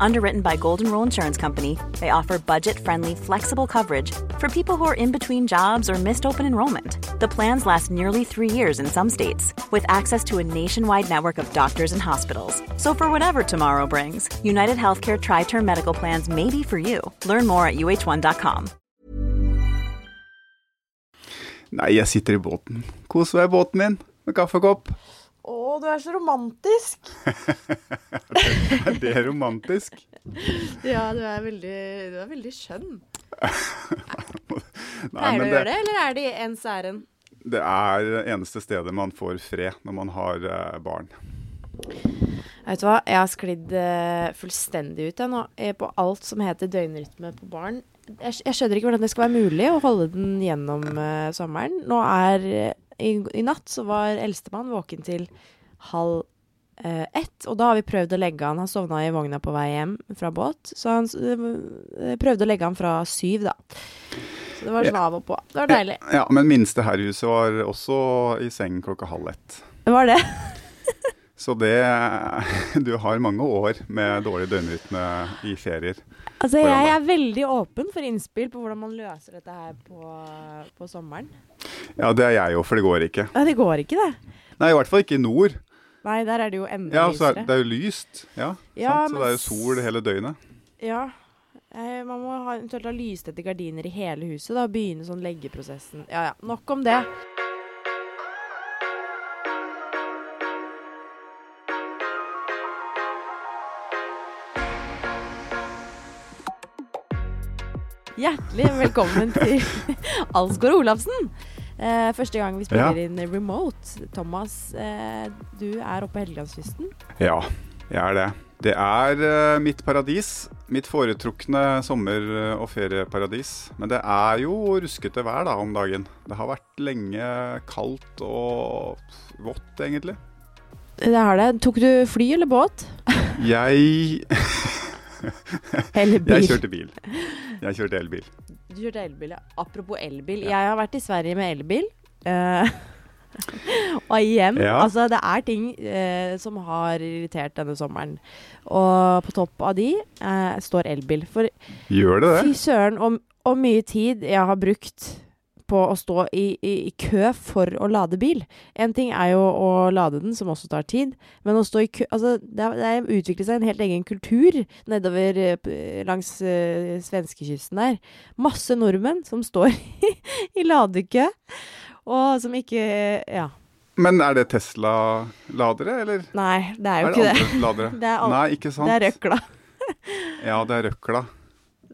Underwritten by Golden Rule Insurance Company, they offer budget friendly, flexible coverage for people who are in between jobs or missed open enrollment. The plans last nearly three years in some states, with access to a nationwide network of doctors and hospitals. So, for whatever tomorrow brings, United Healthcare Tri Term Medical Plans may be for you. Learn more at uh1.com. Nei, jeg sitter i båten. Koser i båten min med kaffekopp. Å, du er så romantisk. Er det romantisk? Ja, du er veldig, du er veldig skjønn. Pleier du å gjøre det, eller er det ens ærend? det er eneste stedet man får fred når man har eh, barn. Vet du hva, jeg har sklidd eh, fullstendig ut jeg nå, eh, på alt som heter døgnrytme på barn. Jeg, jeg skjønner ikke hvordan det skal være mulig å holde den gjennom sommeren. Nå er i, I natt så var eldstemann våken til halv eh, ett, og da har vi prøvd å legge han Han sovna i vogna på vei hjem fra båt, så han eh, prøvde å legge han fra syv, da. Så det var sånn av og på. Det var deilig. Ja, Men minste herrehuset var også i seng klokka halv ett. Det var det. Så det Du har mange år med dårlig døgnrytme i ferier. Altså, jeg er veldig åpen for innspill på hvordan man løser dette her på, på sommeren. Ja, det er jeg jo, for det går ikke. Ja, det går ikke, det. Nei, i hvert fall ikke i nord. Nei, der er det jo enda Ja, lysere. Ja. Det er jo lyst. Ja, Ja, sant? Så det er jo sol hele døgnet. Ja. Eh, man må ha, eventuelt ha lystette gardiner i hele huset, da. Begynne sånn leggeprosessen. Ja ja, nok om det. Hjertelig velkommen til Alsgaard Olafsen. Eh, første gang vi spiller Ja. inn remote. Thomas, eh, du er oppe på Helgelandskysten. Ja, jeg er det. Det er eh, mitt paradis. Mitt foretrukne sommer- og ferieparadis. Men det er jo ruskete vær da om dagen. Det har vært lenge kaldt og vått, egentlig. Det har det. Tok du fly eller båt? Jeg Eller bil? Jeg kjørte bil. Jeg kjørte elbil. Du kjørte elbil, ja. Apropos elbil. Jeg har vært i Sverige med elbil. Uh, og igjen, Ja. altså det er ting uh, som har irritert denne sommeren. Og på topp av de uh, står elbil. For Gjør det det? fy søren og, og mye tid jeg har brukt på å stå i, i, i kø for å lade bil. En ting er jo å lade den, som også tar tid, men å stå i kø Altså, det har- utviklet seg en helt egen kultur nedover eh, langs uh, svenskekysten der. Masse nordmenn som står i ladekø, og som ikke Ja. Men er det Tesla-ladere, eller Nei, det er jo er det ikke det. andre ladere? Det er, Nei, ikke sant? det er røkla. Ja, det er røkla.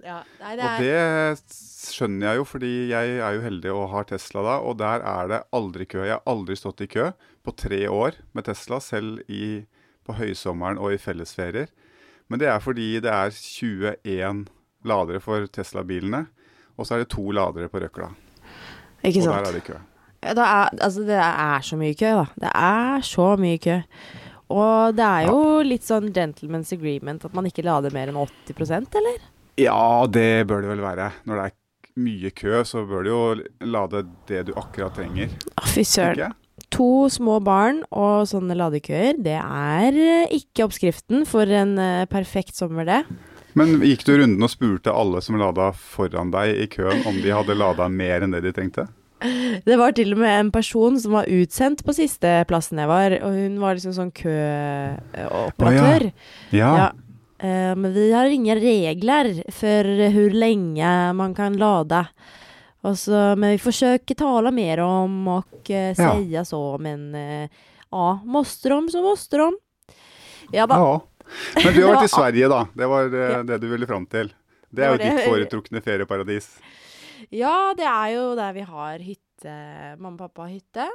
Ja, nei, det Og er det skjønner jeg jo, fordi jeg er jo heldig og har Tesla da, og der er det aldri kø. Jeg har aldri stått i kø på tre år med Tesla, selv i, på høysommeren og i fellesferier. Men det er fordi det er 21 ladere for Tesla-bilene, og så er det to ladere på Røkla. Ikke sant. Og der er det kø. Ja, Det er, altså, det er så mye kø, da. Det er så mye kø. Og det er jo litt sånn gentleman's agreement at man ikke lader mer enn 80% eller? Ja, det bør det vel være. Når det er mye kø, så bør du jo lade det du akkurat trenger. Å, fy søren. To små barn og sånne ladekøer, det er eh, ikke oppskriften for en eh, perfekt sommer, det. Men gikk du runden og spurte alle som lada foran deg i køen om de hadde lada mer enn det de trengte? Det var til og med en person som var utsendt på siste plassen jeg var, og hun var liksom sånn køoperatør. Ja. Ja. Eh, men vi har ingen regler for hvor lenge man kan lade. Så, men vi försöker tala mer om och eh, Ja. säga så, men eh, ja, måste de så måste de. Ja ja. Men du har vært i Sverige, da. Det var eh, Ja. det du ville fram til. Det Det er jo ditt foretrukne ferieparadis. Ja, det er jo der vi har hytte. Mamma og pappa har hytte.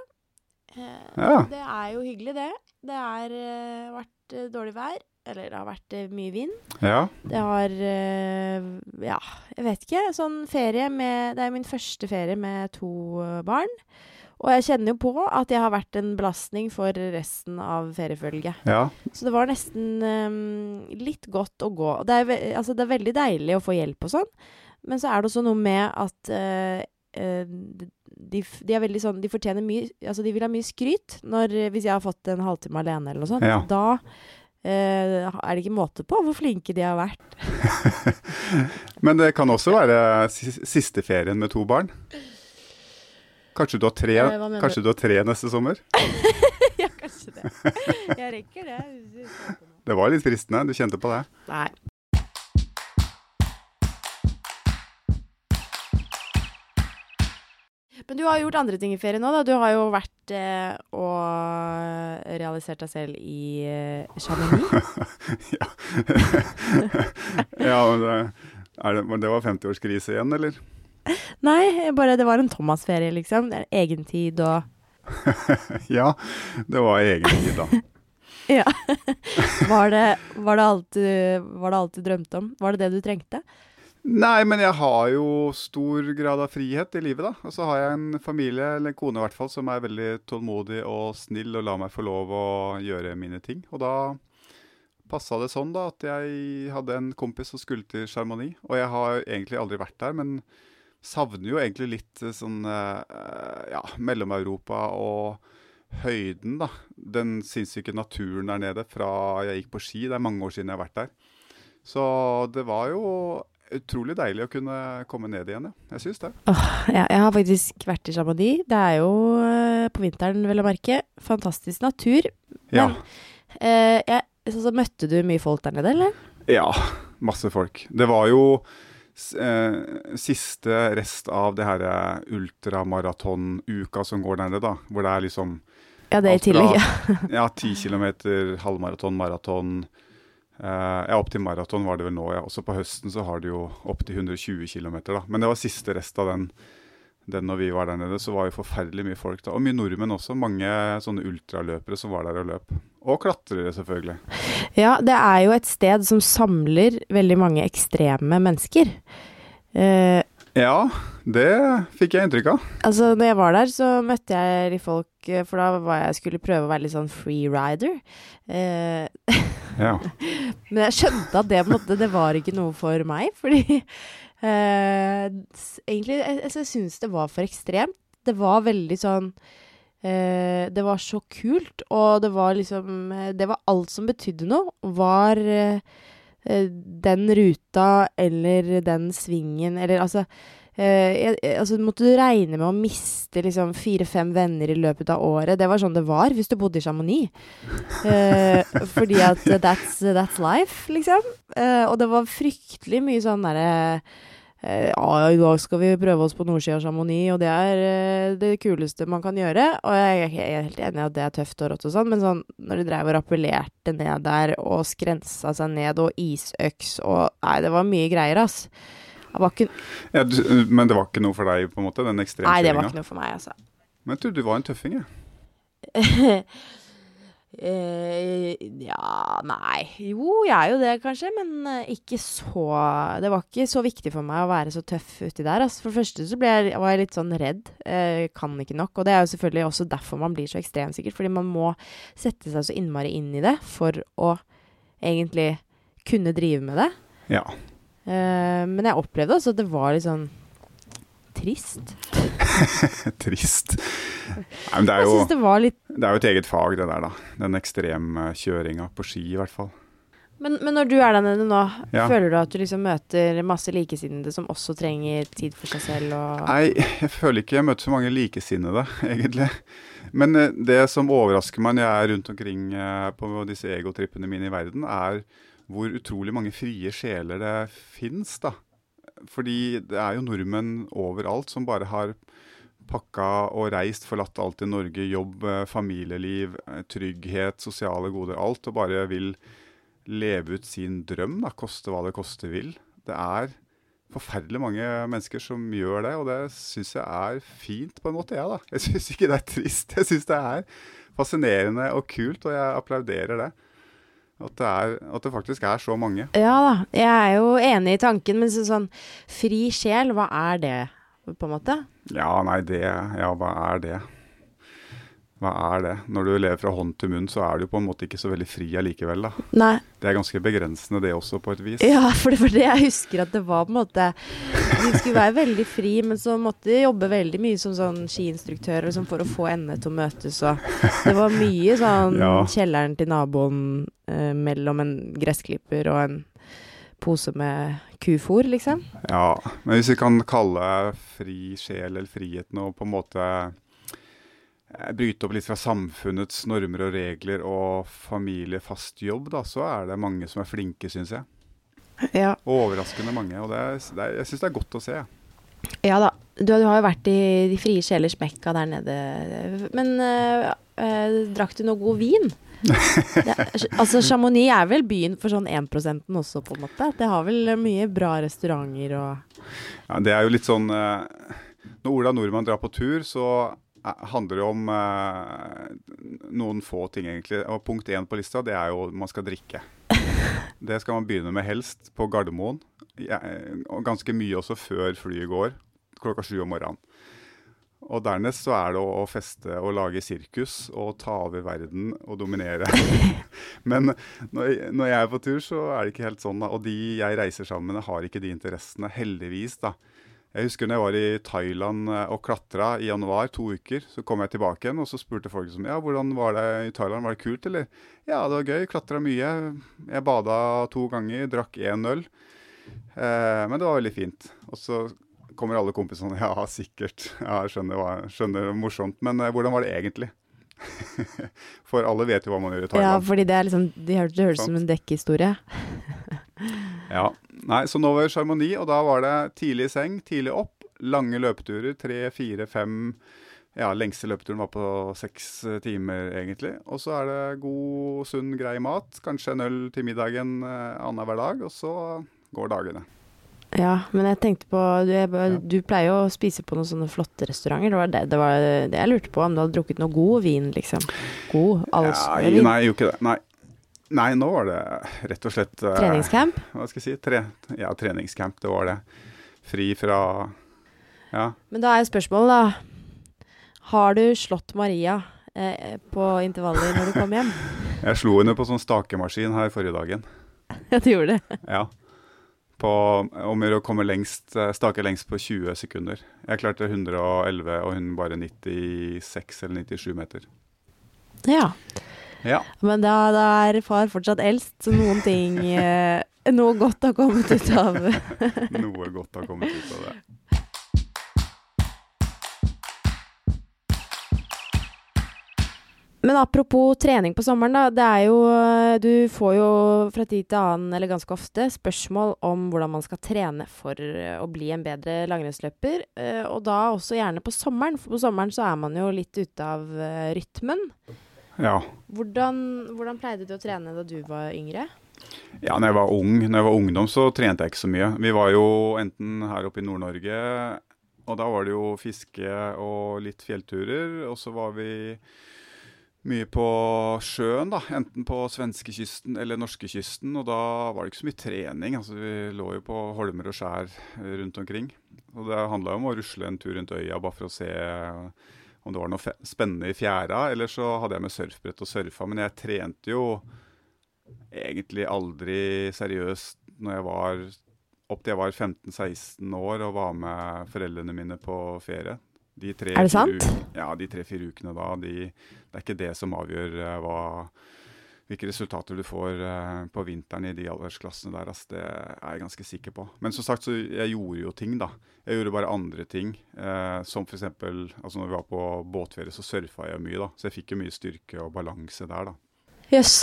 Eh, Ja. Det er jo hyggelig, det. Det har eh, vært eh, dårlig vær. Eller det har vært eh, mye vind. Ja. Det har eh, Ja, jeg vet ikke. Sånn ferie med Det er min første ferie med to eh, barn. Og jeg kjenner jo på at jeg har vært en belastning for resten av feriefølget. ja. Så det var nesten um, litt godt å gå. Det er, altså, det er veldig deilig å få hjelp og sånn, men så er det også noe med at eh, de, de er veldig sånn De fortjener mye Altså, de vil ha mye skryt når Hvis jeg har fått en halvtime alene eller noe sånt, Ja. da er det ikke måte på hvor flinke de har vært. Men det kan også være siste ferien med to barn. Kanskje du har tre, Eh, kanskje du har tre neste sommer? ja, kanskje det. Jeg rekker det. Det var litt fristende, du kjente på det. Nei. Men du har gjort andre ting i ferien nå, da. Du har jo vært eh, og realisert deg selv i eh, Chamonix. ja. ja, men det, er det, men det var 50-årskrise igjen, eller? Nei, bare det var en Thomas-ferie, liksom. Det er egen og ja, det var egentid, da. Ja. var, det, var, det alt du, var det alt du drømte om? Var det det du trengte? Nei, men jeg har jo stor grad av frihet i livet, da. Og så har jeg en familie, eller en kone i hvert fall, som er veldig tålmodig og snill og lar meg få lov å gjøre mine ting. Og da passa det sånn da at jeg hadde en kompis som skulle til Chamonix. Og jeg har egentlig aldri vært der, men savner jo egentlig litt eh, sånn eh, ja, Mellom-Europa og høyden, da. Den sinnssyke naturen der nede fra jeg gikk på ski. Det er mange år siden jeg har vært der. Så det var jo utrolig deilig å kunne komme ned igjen, ja. Jeg syns det. Ja, jeg har faktisk vært i Chamonix. Det er jo eh, på vinteren, vel å merke. Fantastisk natur. Ja. Men eh, så, så møtte du mye folk der nede, eller? ja. Masse folk. Det var jo eh, siste rest av det her ultramaratonuka som går der nede, da. Hvor det er liksom Ja, det er i tillegg. Ja. Ja, ti kilometer, halvmaraton, maraton. Eh, ja, opp til maraton var det vel nå, ja. Også på høsten så har du jo opp til 120 km, da. Men det var siste rest av den, den når vi var der nede. Så var jo forferdelig mye folk da. Og mye nordmenn også. Mange sånne ultraløpere som var der og løp. Og klatrere, selvfølgelig. ja, det er jo et sted som samler veldig mange ekstreme mennesker. Eh, Ja, det fikk jeg inntrykk av. altså, når jeg var der, så møtte jeg litt folk, eh, for da var jeg skulle prøve å være litt sånn freerider. Eh, Ja. Men jeg skjønte at det, måte, det var ikke noe for meg, fordi eh, Egentlig, jeg, jeg syns det var for ekstremt. Det var veldig sånn eh, Det var så kult, og det var liksom eh, Det var alt som betydde noe, var eh, den ruta eller den svingen, eller altså Eh, jeg- altså, måtte du regne med å miste liksom fire-fem venner i løpet av året? Det var sånn det var hvis du bodde i Chamonix. Eh, fordi at that's, that's life, liksom. Eh, og det var fryktelig mye sånn derre eh, Ja, i dag skal vi prøve oss på Nordsida og Chamonix, og det er eh, det kuleste man kan gjøre. Og jeg, er helt enig i at det er tøft og rått og sånn, men sånn når de dreiv og rappellerte ned der og skrensa seg ned og isøks og Nei, det var mye greier, ass. Det var ikke, Ja, du, men det var ikke noe for deg, på en måte, den nei, det var ikke noe for meg, altså. Men jeg trodde du var en tøffing, jeg. Ja Nei. Jo, jeg er jo det, kanskje, men eh, ikke så Det var ikke så viktig for meg å være så tøff uti der. Altså. For det første så jeg, var jeg litt sånn redd. Eh, kan ikke nok. Og det er jo selvfølgelig også derfor man blir så ekstrem, sikkert. Fordi man må sette seg så innmari inn i det for å egentlig kunne drive med det. Ja. Eh, men jeg opplevde også at det var litt sånn trist. Trist. Nei, det er jo det litt Det er jo et eget fag, det der, da. Den ekstremkjøringa på ski, i hvert fall. Men, men når du er der nede nå, Ja. føler du at du liksom møter masse likesinnede som også trenger tid for seg selv Nei, jeg føler ikke jeg møter så mange likesinnede, egentlig. Men eh, det som overrasker meg når jeg er rundt omkring eh, på disse egotrippene mine i verden, er hvor utrolig mange frie sjeler det fins, da. Fordi det er jo nordmenn overalt som bare har pakka og reist, forlatt alt i Norge. Jobb, eh, familieliv, eh, trygghet, sosiale goder. Alt. Og bare vil leve ut sin drøm, da, koste hva det koste vil. Det er forferdelig mange mennesker som gjør det, og det syns jeg er fint på en måte, jeg, da. Jeg syns ikke det er trist. Jeg syns det er fascinerende og kult, og jeg applauderer det. At det, er, at det faktisk er så mange. Ja da, jeg er jo enig i tanken, men sånn fri sjel, hva er det, på en måte? Ja, nei, det Ja, hva er det? hva er det? Når du lever fra hånd til munn, så er du på en måte ikke så veldig fri allikevel, da. Nei. Det er ganske begrensende det også, på et vis. Ja, for det var det jeg husker at det var på en måte Du skulle være veldig fri, men så måtte du jobbe veldig mye som sånn skiinstruktør liksom, for å få endene til å møtes og Det var mye sånn Ja. kjelleren til naboen eh, mellom en gressklipper og en pose med kufôr, liksom. Ja, men hvis vi kan kalle fri sjel eller friheten noe på en måte eh, bryte opp litt fra samfunnets normer og regler og familie, fast jobb, da, så er det mange som er flinke, syns jeg. Ja, Overraskende mange. Og det er, det er, jeg syns det er godt å se. ja da. Du, du har jo vært i De frie sjelers mekka der nede. Men øh, øh, drakk du noe god vin? Det, altså Chamonix er vel byen for sånn 1% også, på en måte. Det har vel mye bra restauranter og Ja, det er jo litt sånn eh, Når Ola Nordmann drar på tur, så eh, handler det om eh, noen få ting, egentlig. Og punkt én på lista, det er jo man skal drikke. Det skal man begynne med helst på Gardermoen. Ganske mye også før flyet går, klokka sju om morgenen. Og dernest så er det å, å feste og lage sirkus og ta over verden og dominere. Men når, når jeg er på tur, så er det ikke helt sånn. da. Og de jeg reiser sammen med, har ikke de interessene, heldigvis. da. Jeg husker når jeg var i Thailand eh, og klatra i januar, to uker. Så kom jeg tilbake igjen, og så spurte folk som, ja, hvordan var det i Thailand. Var det kult, eller? Ja, det var gøy. Klatra mye. Jeg bada to ganger, drakk én øl. Eh, men det var veldig fint. Og så kommer alle kompisene Ja, sikkert. Ja, skjønner, hva, skjønner det er morsomt. Men eh, hvordan var det egentlig? For alle vet jo hva man gjør i Thailand. Ja, fordi det er liksom Det høres, det høres Sant. som en dekkehistorie. Ja. Nei, så nå var det seremoni, og da var det tidlig i seng, tidlig opp. Lange løpeturer. Tre, fire, fem Ja, lengste løpeturen var på seks eh, timer, egentlig. Og så er det god, sunn, grei mat. Kanskje en øl til middagen eh, annenhver dag, og så går dagene. Ja, men jeg tenkte på Du, jeg, Ja. du pleier jo å spise på noen sånne flotte restauranter. Det var det, det, var det jeg lurte på, om du hadde drukket noe god vin, liksom. God Ja, allsvin. nei, jeg gjorde ikke det. Nei. Nei, nå var det rett og slett eh, Treningscamp? Hva skal jeg si? Tre, ja, treningscamp, det var det. Fri fra Ja. Men da er spørsmålet, da. Har du slått Maria eh, på intervaller når du kom hjem? Jeg slo henne på sånn stakemaskin her forrige dagen. ja, du gjorde det. Ja. På, om å komme lengst, eh, stake lengst på 20 sekunder. Jeg klarte 111, og hun bare 96 eller 97 meter. Ja. Ja. Men da, da er far fortsatt eldst, så noen ting eh, Noe godt har kommet ut av Noe godt har kommet ut av det. Men apropos trening på sommeren, da. Det er jo Du får jo fra tid til annen, eller ganske ofte, spørsmål om hvordan man skal trene for eh, å bli en bedre langrennsløper. eh, Og da også gjerne på sommeren, for på sommeren så er man jo litt ute av eh, rytmen. Ja. Hvordan, hvordan pleide du å trene da du var yngre? Ja, når jeg var ung, når jeg var ungdom, så trente jeg ikke så mye. Vi var jo enten her oppe i Nord-Norge, og da var det jo fiske og litt fjellturer. Og så var vi mye på sjøen, da. Enten på svenskekysten eller norskekysten. Og da var det ikke så mye trening. Altså, vi lå jo på holmer og skjær eh, rundt omkring. Og det handla jo om å rusle en tur rundt øya bare for å se om det var noe spennende i fjæra. Eller så hadde jeg med surfbrett og surfa. Men jeg trente jo egentlig aldri seriøst når jeg var opp til jeg var 15-16 år og var med foreldrene mine på ferie. De tre, Er det sant? Ja, de tre-fire ukene da. De, det er ikke det som avgjør uh, hva, hvilke resultater du får uh, på vinteren i de aldersklassene der. Altså, det er jeg ganske sikker på. Men som sagt, så jeg gjorde jo ting, da. Jeg gjorde bare andre ting. Uh, som f.eks. Altså når vi var på båtferie, så surfa jeg mye, da. Så jeg fikk jo mye styrke og balanse der, da. Yes.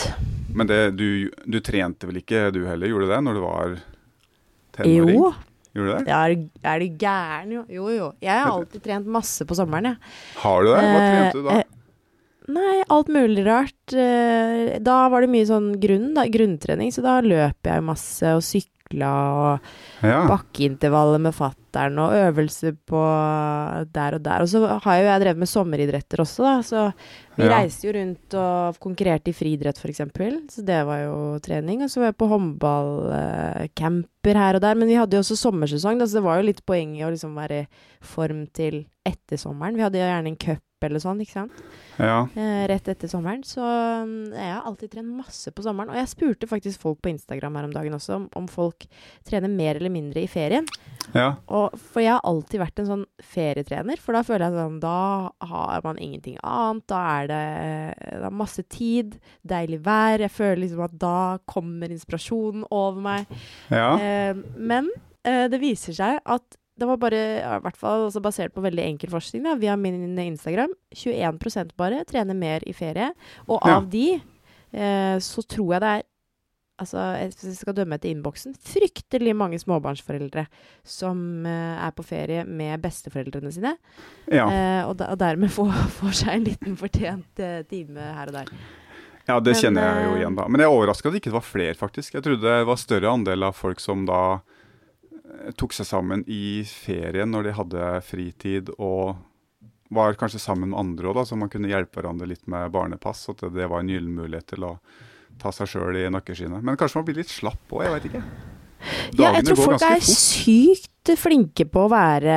Men det, du, du trente vel ikke du heller, gjorde du det, når du var tenåring? Jo. Gjorde du det? Ja, er, du- er du gæren, jo? Jo, jo. Jeg har alltid trent masse på sommeren, jeg. Har du det? Hva Eh, trente du da? eh, Nei, alt mulig rart. Eh, Da var det mye sånn grunn, da, grunntrening, så da løper jeg masse og sykla og Ja. bakkeintervaller med fattern og øvelser på der og der. Og så har jo jeg drevet med sommeridretter også, da, så vi Ja. reiste jo rundt og konkurrerte i friidrett f.eks., så det var jo trening. Og så var jeg på håndballcamper her og der, men vi hadde jo også sommersesong, da, så det var jo litt poeng i å liksom være i form til etter sommeren. Vi hadde jo gjerne en cup eller sånn, ikke sant. Ja. Eh, rett etter sommeren. Så mm, jeg har alltid trent masse på sommeren. Og jeg spurte faktisk folk på Instagram her om dagen også om, om folk trener mer eller mindre i ferien. ja. Og, for jeg har alltid vært en sånn ferietrener, for da føler jeg sånn Da har man ingenting annet. Da er det, det er masse tid, deilig vær. Jeg føler liksom at da kommer inspirasjonen over meg. ja. Eh, men eh, det viser seg at det var bare, i hvert fall også basert på veldig enkel forskning da, via min Instagram, 21% bare trener mer i ferie. Og Ja. av de eh, så tror jeg det er Altså, hvis jeg skal dømme etter innboksen, fryktelig mange småbarnsforeldre som eh, er på ferie med besteforeldrene sine, ja. eh, og, da, og dermed får, får seg en liten fortjent eh, time her og der. Ja, det Men, kjenner jeg jo eh, igjen, da. Men jeg er overraska at det ikke var flere, faktisk. Jeg trodde det var større andel av folk som da tok seg sammen i ferien når de hadde fritid og var kanskje sammen med andre òg, så man kunne hjelpe hverandre litt med barnepass. At det, det var en gyllen mulighet til å ta seg sjøl i nakkeskinnet. Men kanskje man blir litt slapp òg, jeg veit ikke. Ja, jeg tror folk er fort. sykt flinke på å være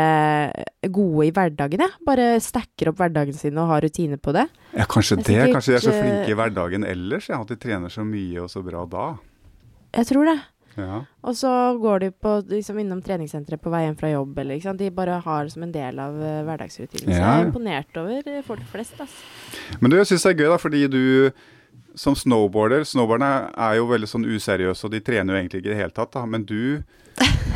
gode i hverdagen, jeg. Bare stacker opp hverdagen sin og har rutiner på det. Ja, kanskje Det sikkert, Kanskje de er så eh, flinke i hverdagen ellers, ja, at de trener så mye og så bra da. Jeg tror det. Ja. Og så går de på, liksom innom treningssenteret på vei hjem fra jobb, eller sant. De bare har det som en del av uh, hverdagsrutinen. Så jeg er imponert over folk flest, altså. Men jeg syns det er gøy, da, fordi du som snowboarder Snowboarderne er jo veldig sånn useriøse, og de trener jo egentlig ikke i det hele tatt. da, Men du,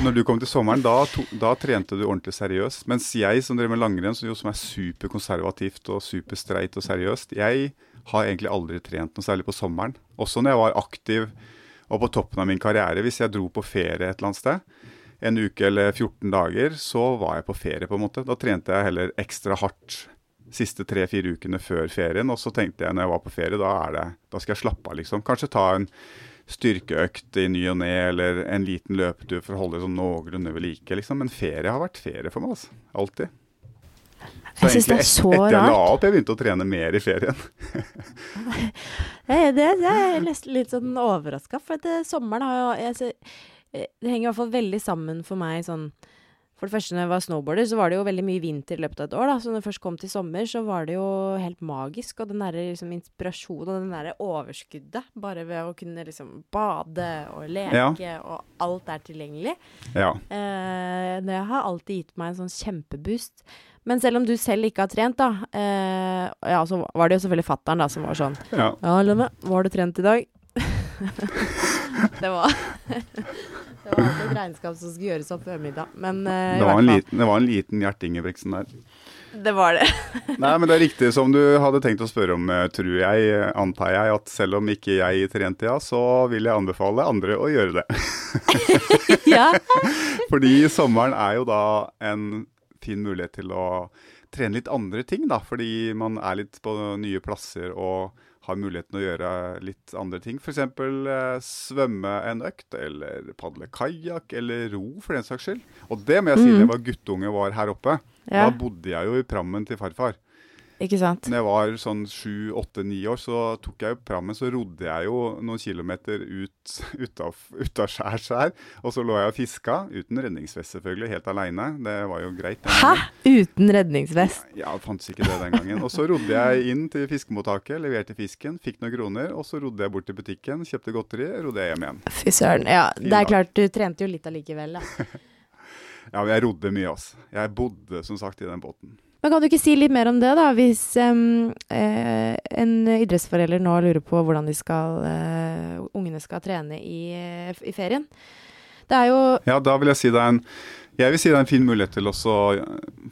når du kom til sommeren, da, to, da trente du ordentlig seriøst. Mens jeg som driver med langrenn, som, jo, som er superkonservativt og superstreit og seriøst, jeg har egentlig aldri trent noe særlig på sommeren. Også når jeg var aktiv og på toppen av min karriere. Hvis jeg dro på ferie et eller annet sted, en uke eller 14 dager, så var jeg på ferie, på en måte. Da trente jeg heller ekstra hardt siste tre-fire ukene før ferien. Og så tenkte jeg når jeg var på ferie, da, det, da skal jeg slappe av, liksom. Kanskje ta en styrkeøkt i ny og ne, eller en liten løpetur for å holde det sånn noenlunde ved like, liksom. Men ferie har vært ferie for meg, altså. Alltid. Jeg syns det er så et- etter jeg la rart. opp, jeg begynte å trene mer i ferien. det, det, det er nesten litt sånn overraska, for det, sommeren har jo jeg, eh, Det henger i hvert fall veldig sammen for meg sånn For det første, når jeg var snowboarder, så var det jo veldig mye vinter i løpet av et år. da, Så når det først kom til sommer, så var det jo helt magisk. Og den derre liksom, inspirasjonen og den derre overskuddet, bare ved å kunne liksom bade og leke, og alt er tilgjengelig. Ja. Eh, det har alltid gitt meg en sånn kjempeboost. Men selv om du selv ikke har trent, da eh, Ja, så var det jo selvfølgelig fattern som var sånn ja. ja, Lene, hva har du trent i dag? det var Det var altså et regnskap som skulle gjøres opp før middag. Men eh, Det, var en liten, det var en liten Gjert Ingebrigtsen der. det var det. Nei, men det er riktig som du hadde tenkt å spørre om, eh, tror jeg, antar jeg, at selv om ikke jeg trente, ja, så vil jeg anbefale andre å gjøre det. ja. Fordi sommeren er jo da en fin mulighet til å trene litt andre ting, da. Fordi man er litt på nye plasser og har muligheten å gjøre litt andre ting. F.eks. Eh, svømme en økt, eller padle kajakk, eller ro, for den saks skyld. Og det må jeg si, mm. det var guttunge var her oppe. ja. Da bodde jeg jo i prammen til farfar. Ikke sant? Når jeg var sånn sju, åtte, ni år, så tok jeg jo prammen, så rodde jeg jo noen kilometer ut ut av skjær skjær. Og så lå jeg og fiska, uten redningsvest selvfølgelig, helt aleine. Det var jo greit. Hæ? Uten redningsvest? Ja, det fantes ikke det den gangen. Og så rodde jeg inn til fiskemottaket, leverte fisken, fikk noen kroner. Og så rodde jeg bort til butikken, kjøpte godteri, rodde jeg hjem igjen. Fy søren. Ja, det er klart, du trente jo litt allikevel, da. Ja, men jeg rodde mye, altså. Jeg bodde som sagt i den båten. Men kan du ikke si litt mer om det, da? Hvis um, eh, en idrettsforelder nå lurer på hvordan de skal, uh, ungene skal trene i, eh, i ferien. Det er jo Ja, da vil jeg si det er en jeg vil si det er en fin mulighet til å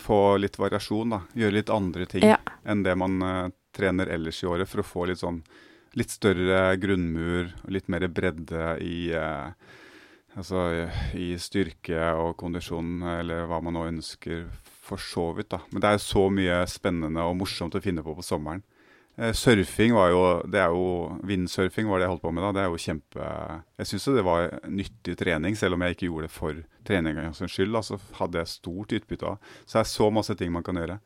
få litt variasjon. da, Gjøre litt andre ting Ja. enn det man uh, trener ellers i året, for å få litt sånn litt større grunnmur, litt mer bredde i uh, altså i styrke og kondisjon, eller hva man nå ønsker, for så vidt. da. Men det er så mye spennende og morsomt å finne på på sommeren. Eh, surfing var jo det er jo, Vindsurfing var det jeg holdt på med da. Det er jo kjempe Jeg syns jo det var nyttig trening, selv om jeg ikke gjorde det for treningens skyld. da, Så hadde jeg stort utbytte av. Så det er så masse ting man kan gjøre.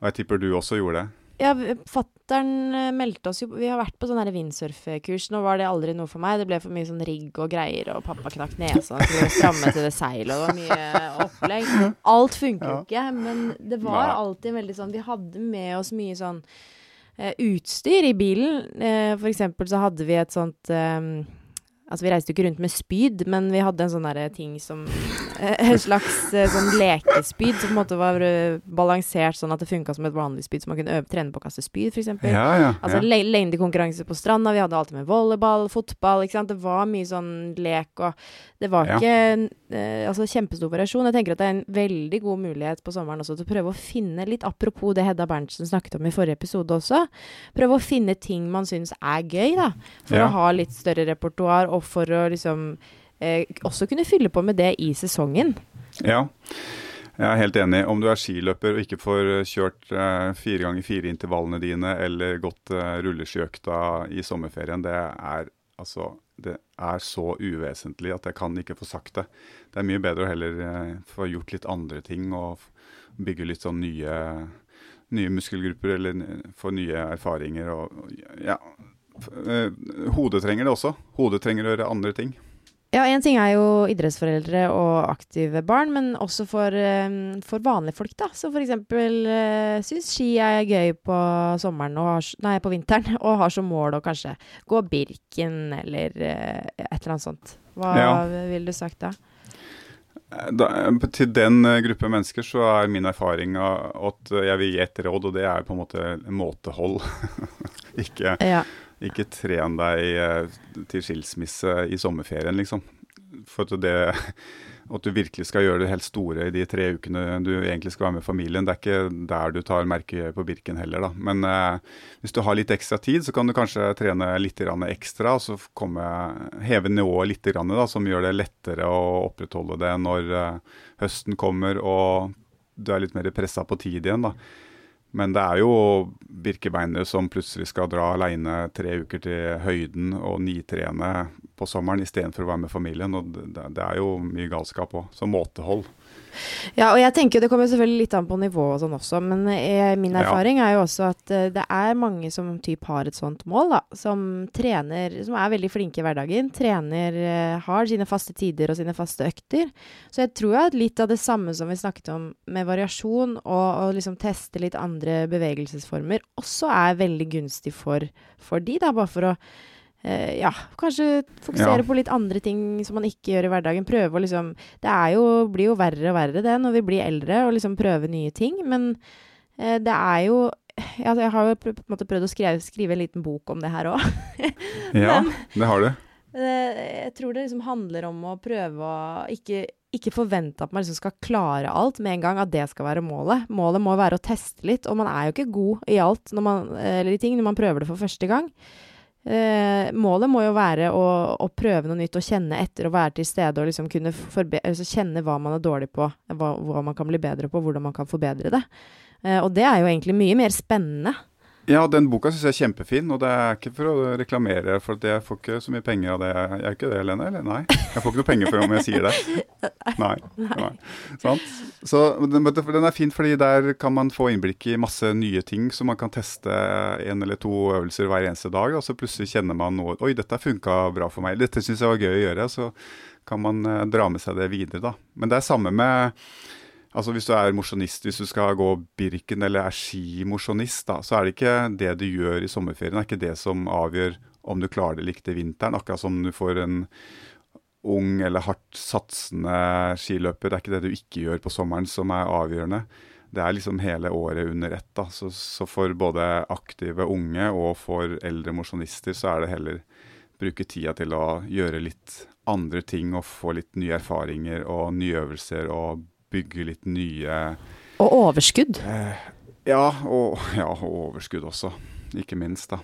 Og jeg tipper du også gjorde det. Ja, fattern eh, meldte oss jo Vi har vært på sånn windsurfkurs. Nå var det aldri noe for meg. Det ble for mye sånn rigg og greier, og pappa knakk nesa. og skulle stramme til det seilet, og det var mye opplegg. Alt funker jo Ja. ikke, men det var alltid veldig sånn Vi hadde med oss mye sånn uh, utstyr i bilen. Uh, for eksempel så hadde vi et sånt eh, Altså, vi reiste jo ikke rundt med spyd, men vi hadde en sånn derre ting som eh, En slags eh, sånn lekespyd som på en måte var eh, balansert sånn at det funka som et vanlig spyd, så man kunne øve, trene på å kaste spyd, f.eks. Ja, ja. Altså ja. le lengdekonkurranse på stranda, vi hadde alltid med volleyball, fotball, ikke sant. Det var mye sånn lek og Det var Ja. ikke eh, altså kjempestor variasjon. Jeg tenker at det er en veldig god mulighet på sommeren også til å prøve å finne litt Apropos det Hedda Berntsen snakket om i forrige episode også. Prøve å finne ting man syns er gøy, da. For å ha litt større repertoar, og for å liksom eh, også kunne fylle på med det i sesongen. Ja, jeg er helt enig. Om du er skiløper og ikke får eh, kjørt eh, fire ganger fire intervallene dine, eller gått eh, rulleskiøkta i sommerferien, det er altså det er så uvesentlig at jeg kan ikke få sagt det. Det er mye bedre å heller eh, få gjort litt andre ting og bygge litt sånn nye, nye muskelgrupper eller få nye erfaringer og ja. Eh, Hodet trenger det også. Hodet trenger å gjøre andre ting. Ja, én ting er jo idrettsforeldre og aktive barn, men også for, eh, for vanlige folk, da. Som f.eks. Uh, syns ski er gøy på sommeren og har, nei, på vinteren, og har som mål å kanskje gå Birken eller eh, et eller annet sånt. Hva Ja. ville du sagt da? Da, til den eh, gruppe mennesker så er min erfaring at jeg vil gi et råd, og det er på en måte måtehold. ikke, Ja. Ikke tren deg eh, til skilsmisse i sommerferien, liksom. For at det at du virkelig skal gjøre det helt store i de tre ukene du egentlig skal være med familien. Det er ikke der du tar merke på Birken heller, da. Men eh, hvis du har litt ekstra tid, så kan du kanskje trene litt ekstra, og så komme, heve nivået litt, da, som gjør det lettere å opprettholde det når eh, høsten kommer og du er litt mer pressa på tid igjen. da. Men det er jo birkebeinere som plutselig skal dra aleine tre uker til høyden og nitrene på sommeren istedenfor å være med familien. og Det, det er jo mye galskap òg. Så måtehold. Ja, og jeg tenker det kommer selvfølgelig litt an på nivå og sånn også, men jeg, min Ja. erfaring er jo også at eh, det er mange som typ har et sånt mål, da. Som trener, som er veldig flinke i hverdagen. Trener, eh, har sine faste tider og sine faste økter. Så jeg tror at litt av det samme som vi snakket om med variasjon, og, og liksom teste litt andre bevegelsesformer, også er veldig gunstig for, for de, da. Bare for å eh, ja, kanskje fokusere Ja. på litt andre ting som man ikke gjør i hverdagen. Prøve å liksom Det er jo, blir jo verre og verre det når vi blir eldre, og liksom prøve nye ting. Men eh, det er jo ja, Jeg har jo på en måte prøvd å skrive, skrive en liten bok om det her òg. Ja, det har du. Eh, Jeg tror det liksom handler om å prøve å ikke, ikke forvente at man liksom skal klare alt med en gang, at det skal være målet. Målet må være å teste litt, og man er jo ikke god i alt når man, eller i ting når man prøver det for første gang. Eh, målet må jo være å, å prøve noe nytt og kjenne etter og være til stede og liksom kunne altså kjenne hva man er dårlig på, hva, hva man kan bli bedre på, hvordan man kan forbedre det. Eh, og det er jo egentlig mye mer spennende. Ja, den boka syns jeg er kjempefin, og det er ikke for å reklamere, for jeg får ikke så mye penger av det. Jeg er ikke det, Lene? Eller nei? Jeg får ikke noe penger for om jeg sier det. Nei. nei. Sant? Så den, er fin, fordi der kan man få innblikk i masse nye ting, så man kan teste en eller to øvelser hver eneste dag, og så plutselig kjenner man noe Oi, dette funka bra for meg. Dette syns jeg var gøy å gjøre. Så kan man eh, dra med seg det videre, da. Men det er samme med Altså Hvis du er mosjonist, hvis du skal gå Birken eller er skimosjonist, så er det ikke det du gjør i sommerferien, det er ikke det som avgjør om du klarer det likt til vinteren. Akkurat som du får en ung eller hardt satsende skiløper. Det er ikke det du ikke gjør på sommeren som er avgjørende. Det er liksom hele året under ett. da. Så, så for både aktive unge og for eldre mosjonister så er det heller bruke tida til å gjøre litt andre ting og få litt nye erfaringer og nye øvelser og bygge litt nye Og overskudd. eh, ja, og, ja, og overskudd også, ikke minst. da.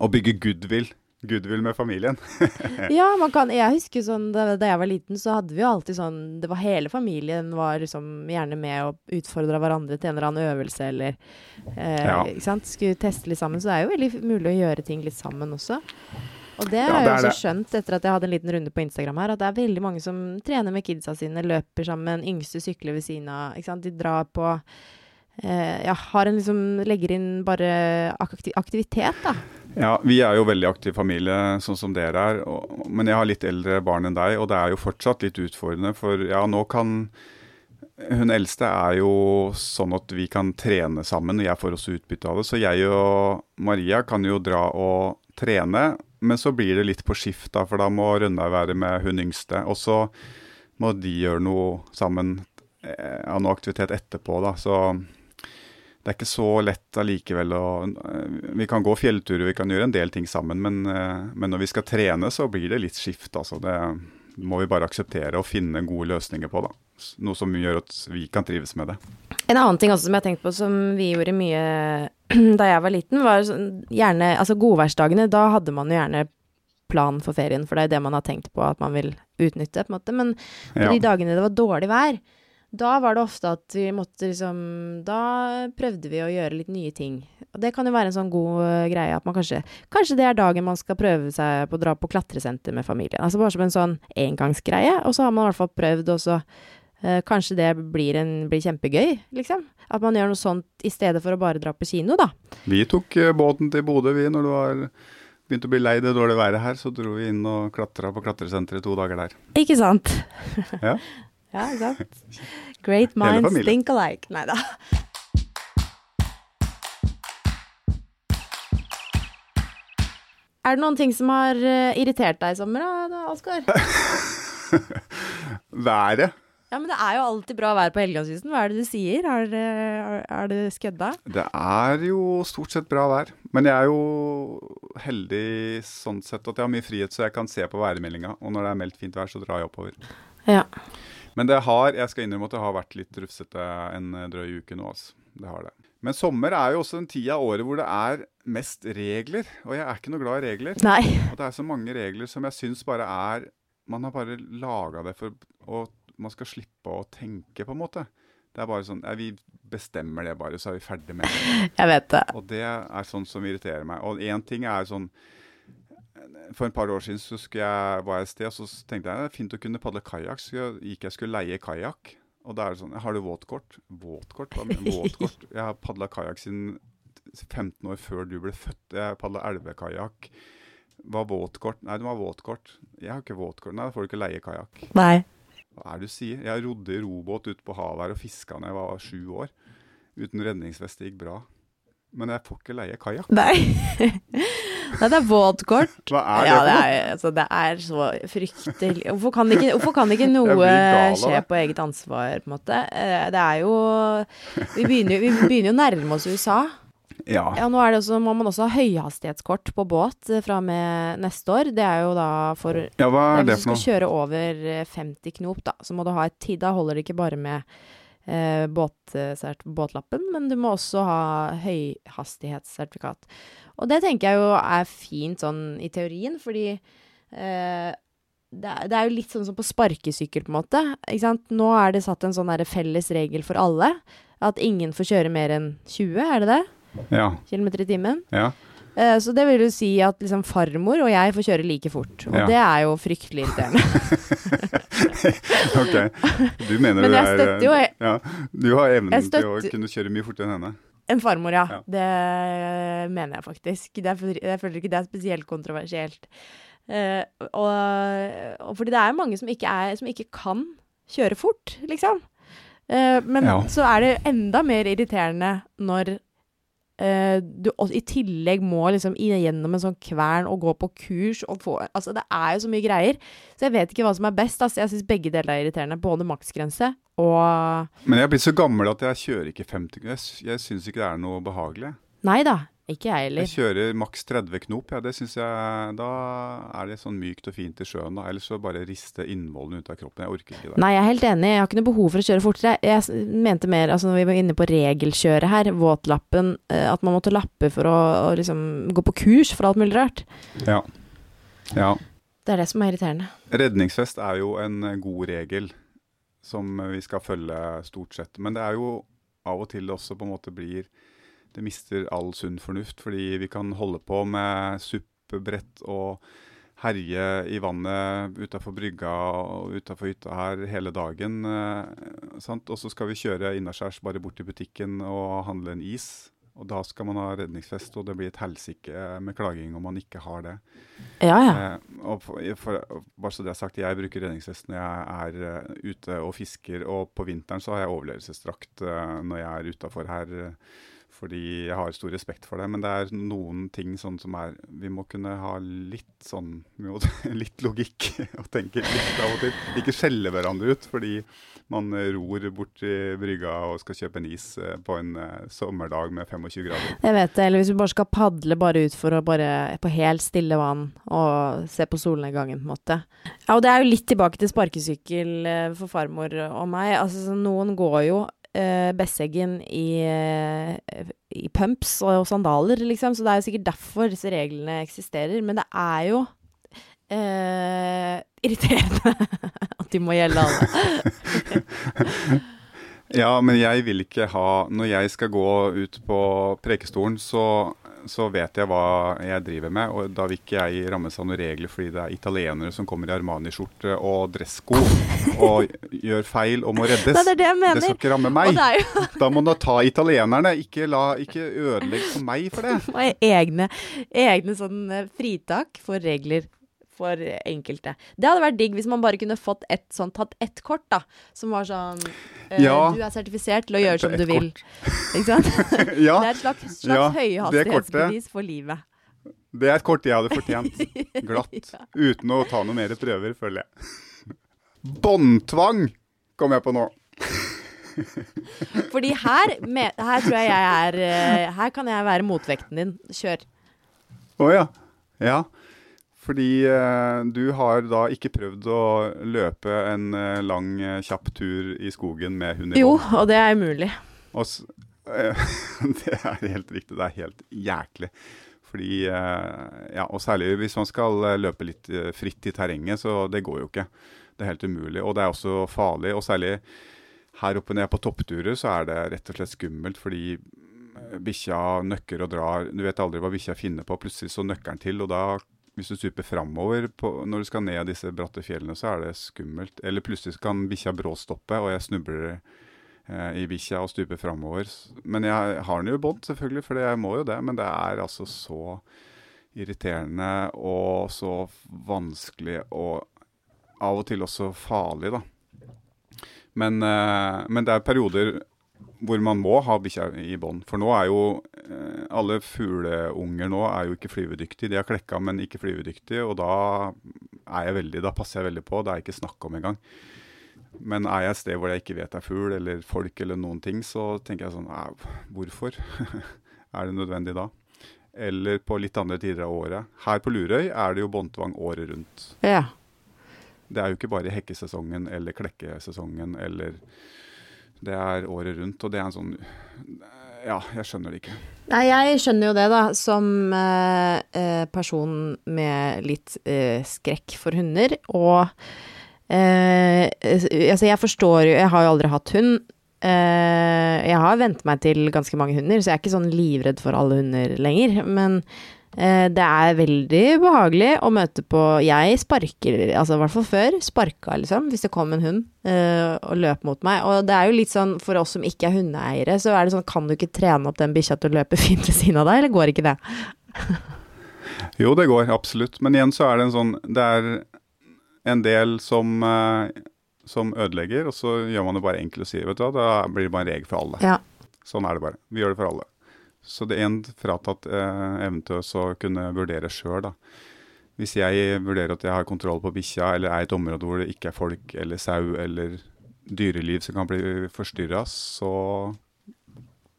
Og bygge goodwill. Goodwill med familien. Ja, man kan Jeg husker sånn da, da jeg var liten, så hadde vi jo alltid sånn Det var hele familien var liksom gjerne med og utfordra hverandre til en eller annen øvelse eller eh, Ja. Ikke sant? Skulle teste litt sammen. Så det er jo veldig mulig å gjøre ting litt sammen også. Og det har ja, jeg jo også det. skjønt etter at jeg hadde en liten runde på Instagram her, at det er veldig mange som trener med kidsa sine, løper sammen, yngste sykler ved siden av. Ikke sant? De drar på eh, ja, har en liksom Legger inn bare aktivitet, da. Ja, vi er jo veldig aktiv familie, sånn som dere er. Og, men jeg har litt eldre barn enn deg, og det er jo fortsatt litt utfordrende. For ja, nå kan Hun eldste er jo sånn at vi kan trene sammen, og jeg får også utbytte av det. Så jeg og Maria kan jo dra og trene, men så blir det litt på skift, da, for da må Rønnaug være med hun yngste. Og så må de gjøre noe sammen, ha av noe aktivitet etterpå, da. Så det er ikke så lett allikevel å Vi kan gå fjellturer, vi kan gjøre en del ting sammen, men, eh, men, når vi skal trene, så blir det litt skift. Altså. Det må vi bare akseptere og finne gode løsninger på. Da. Noe som gjør at vi kan trives med det. En annen ting også som jeg har tenkt på som vi gjorde mye da jeg var liten, var sånn, gjerne Altså godværsdagene, da hadde man jo gjerne plan for ferien, for det er det man har tenkt på at man vil utnytte, på en måte. Men på ja. de dagene det var dårlig vær, da var det ofte at vi måtte liksom Da prøvde vi å gjøre litt nye ting. Og det kan jo være en sånn god uh, greie at man kanskje Kanskje det er dagen man skal prøve seg på å dra på klatresenter med familien. Altså bare som en sånn engangsgreie. Og så har man i hvert fall prøvd, og så kanskje det blir, en, blir, kjempegøy, liksom. At man gjør noe sånt i stedet for å bare dra på kino, da. Vi tok uh, båten til Bodø, vi, når det var begynte å bli lei det dårlige været her, så dro vi inn og klatra på klatresenteret to dager der. Ikke sant. ja. Ja, sant. Great minds think alike. Nei da. Er det noen ting som har uh, irritert deg i sommer, da, Oskar? Været. Ja, men det er jo alltid bra vær på Helgelandskysten. Hva er det du sier? Er det, er det skødda? Det er jo stort sett bra vær. Men jeg er jo heldig sånn sett at jeg har mye frihet, så jeg kan se på værmeldinga. Og når det er meldt fint vær, så drar jeg oppover. Ja. Men det har, jeg skal innrømme at det har vært litt rufsete en drøy uke nå. altså. Det har det. Men sommer er jo også den tida av året hvor det er mest regler. Og jeg er ikke noe glad i regler. Nei. Og det er så mange regler som jeg syns bare er Man har bare laga det for at man skal slippe å tenke, på en måte. Det er bare sånn ja, Vi bestemmer det bare, så er vi ferdig med det. Jeg vet det. Og det er sånn som irriterer meg. Og én ting er sånn for et par år siden så jeg, var jeg et sted og så tenkte jeg det er fint å kunne padle kajakk. Så jeg gikk jeg skulle leie kajakk. Og da er det sånn Har du våtkort? Våtkort? Hva mener våtkort? Jeg har padla kajakk siden 15 år før du ble født. Jeg padla elvekajakk. Var våtkort? Nei, du må ha våtkort. Jeg har ikke våtkort. Nei, da får du ikke leie kajakk. Hva er det du sier? Jeg rodde i robåt ute på havet her og fiska da jeg var sju år. Uten redningsvest. Det gikk bra. Men jeg får ikke leie kajakk. Nei. Nei, det er båtkort. Hva er det ja, for det er, altså, det er så fryktelig Hvorfor kan ikke, hvorfor kan ikke noe skje på eget ansvar, på en måte? Eh, det er jo Vi begynner, vi begynner jo å nærme oss USA. Ja. ja. Nå er det også, må man også ha høyhastighetskort på båt fra fra med neste år. Det er jo da for Ja, hva er det for noe? Hvis du skal kjøre over 50 eh, knop, da, så må du ha et tid. Da holder det ikke bare med eh, båt, båtlappen, men du må også ha høyhastighetssertifikat. Og det tenker jeg jo er fint sånn i teorien, fordi eh, det, er, det, er, jo litt sånn som på sparkesykkel, på en måte. Nå er det satt en sånn felles regel for alle. At ingen får kjøre mer enn 20, er det det? Ja. Kilometer i timen. Ja. Eh, så det vil jo si at liksom farmor og jeg får kjøre like fort. Og ja. det er jo fryktelig irriterende. ok. Du mener Men du er jo ja, Du har evnen til å kunne kjøre mye fortere enn henne? En farmor, ja. ja. Det mener jeg faktisk. Det er, jeg føler ikke det er spesielt kontroversielt. Uh, og, og, fordi det er mange som ikke, er, som ikke kan kjøre fort, liksom. Uh, men så er det enda mer irriterende når du i tillegg må liksom gjennom en sånn kvern og gå på kurs og få Altså, det er jo så mye greier. Så jeg vet ikke hva som er best. Altså, jeg syns begge deler er irriterende. Både maksgrense og Men jeg er blitt så gammel at jeg kjører ikke 50 Jeg, jeg syns ikke det er noe behagelig. Nei da. Ikke jeg heller. Jeg kjører maks 30 knop. Ja, det synes jeg, Da er det sånn mykt og fint i sjøen. Da. Ellers så bare riste innvollene ut av kroppen. Jeg orker ikke det. Nei, jeg er helt enig. Jeg har ikke noe behov for å kjøre fortere. Jeg mente mer, altså når vi var inne på regelkjøret her, våtlappen, eh, at man måtte lappe for å, å liksom gå på kurs for alt mulig rart. Ja. ja. Det er det som er irriterende. Redningsfest er jo en god regel som vi skal følge stort sett. Men det er jo av og til også på en måte blir det mister all sunn fornuft. Fordi vi kan holde på med suppebrett og herje i vannet utafor brygga og utafor hytta her hele dagen. Eh, sant? Og så skal vi kjøre innaskjærs bare bort til butikken og handle en is. Og da skal man ha redningsfest, og det blir et helsike med klaging om man ikke har det. Ja, ja. Eh, og for, for, bare så det er sagt, Jeg bruker redningsvest når jeg er uh, ute og fisker, og på vinteren så har jeg overlevelsesdrakt uh, når jeg er utafor her. Uh, fordi jeg har stor respekt for det. Men det er noen ting sånn som er Vi må kunne ha litt sånn Litt logikk og tenke litt av og til. Ikke skjelle hverandre ut fordi man ror bort til brygga og skal kjøpe en is eh, på en uh, sommerdag med 25 grader. Jeg vet det. Eller hvis vi bare skal padle bare ut for å bare på helt stille vann og se på solnedgangen, på en måte. Ja, og det er jo litt tilbake til sparkesykkel uh, for farmor og meg. Altså, noen går jo uh, Besseggen i, uh, i pumps og sandaler, liksom. Så det er jo sikkert derfor disse reglene eksisterer. Men det er jo uh, irriterende at de må gjelde alle. ja, men jeg vil ikke ha Når jeg skal gå ut på prekestolen, så så vet jeg hva jeg driver med. Og da vil ikke jeg rammes av noen regler fordi det er italienere som kommer i Armani-skjorte og dressko og gjør feil og må reddes. Det, er det, mener. det skal ikke ramme meg. da må du ta italienerne. Ikke, la, ikke ødelegg for meg for det. Og egne, egne sånn eh, fritak for regler for enkelte. Det hadde vært digg hvis man bare kunne fått et sånn, tatt ett kort, da. Som var sånn øh, ja, Du er sertifisert til å gjøre som du vil. Ikke sant? ja, det er et slags, slags ja, høyhastighetsbevis for livet. Det er et kort jeg hadde fortjent. Glatt. Uten å ta noe mer prøver, føler jeg. Båndtvang kom jeg på nå. Fordi her, med, her tror jeg jeg er uh, Her kan jeg være motvekten din. Kjør. Å oh, ja. Ja. Fordi eh, du har da ikke prøvd å løpe en eh, lang, eh, kjapp tur i skogen med hund i Jo, og det er umulig. Og eh, det er helt riktig. Det er helt jæklig. Fordi, eh, ja, Og særlig hvis man skal eh, løpe litt fritt i terrenget, så det går jo ikke. Det er helt umulig. Og det er også farlig. Og særlig her oppe nede på toppturer, så er det rett og slett skummelt. fordi bikkja nøkker og drar. Du vet aldri hva bikkja finner på. Plutselig så nøkker den til, og da hvis du stuper framover når du skal ned disse bratte fjellene, så er det skummelt. Eller plutselig kan bikkja bråstoppe, og jeg snubler eh, i bikkja og stuper framover. Men jeg har den jo i bånd, selvfølgelig, for jeg må jo det. Men det er altså så irriterende og så vanskelig og av og til også farlig, da. Men, eh, men det er perioder hvor man må ha bikkja i bånd. For nå er jo eh, alle fugleunger nå er jo ikke flyvedyktige. De har klekka, men ikke flyvedyktige. Og da, er jeg veldig, da passer jeg veldig på. Det er ikke snakk om engang. Men er jeg et sted hvor jeg ikke vet det er fugl eller folk eller noen ting, så tenker jeg sånn Hvorfor? er det nødvendig da? Eller på litt andre tider av året. Her på Lurøy er det jo båndtvang året rundt. Ja. Det er jo ikke bare hekkesesongen eller klekkesesongen eller det er året rundt, og det er en sånn Ja, jeg skjønner det ikke. Nei, jeg skjønner jo det, da. Som eh, eh person med litt eh, skrekk for hunder. Og eh, altså, jeg forstår jo Jeg har jo aldri hatt hund. Eh, jeg har vent meg til ganske mange hunder, så jeg er ikke sånn livredd for alle hunder lenger. Men Eh, det er veldig behagelig å møte på Jeg sparker, altså i hvert fall før, sparka liksom, hvis det kom en hund uh, og løp mot meg. Og det er jo litt sånn, for oss som ikke er hundeeiere, så er det sånn, kan du ikke trene opp den bikkja til å løpe fint ved siden av deg, eller går ikke det? jo, det går absolutt. Men igjen så er det en sånn Det er en del som uh, som ødelegger, og så gjør man det bare enkelt å si, vet du hva, da blir det bare en regel for alle. Ja. Sånn er det bare. Vi gjør det for alle. Så det er en fratatt eh, evnen til å kunne vurdere sjøl, da. Hvis jeg vurderer at jeg har kontroll på bikkja, eller er i et område hvor det ikke er folk eller sau eller dyreliv som kan bli forstyrra, så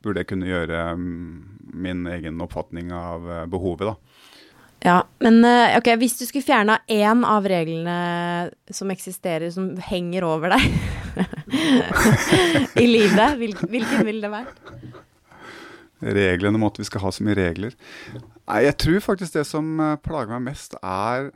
burde jeg kunne gjøre mm, min egen oppfatning av eh, behovet, da. Ja, men eh, ok, hvis du skulle fjerna én av reglene som eksisterer, som henger over deg i livet, hvilken ville det vært? Reglene om at vi skal ha så mye regler. Nei, jeg tror faktisk det som eh, plager meg mest, er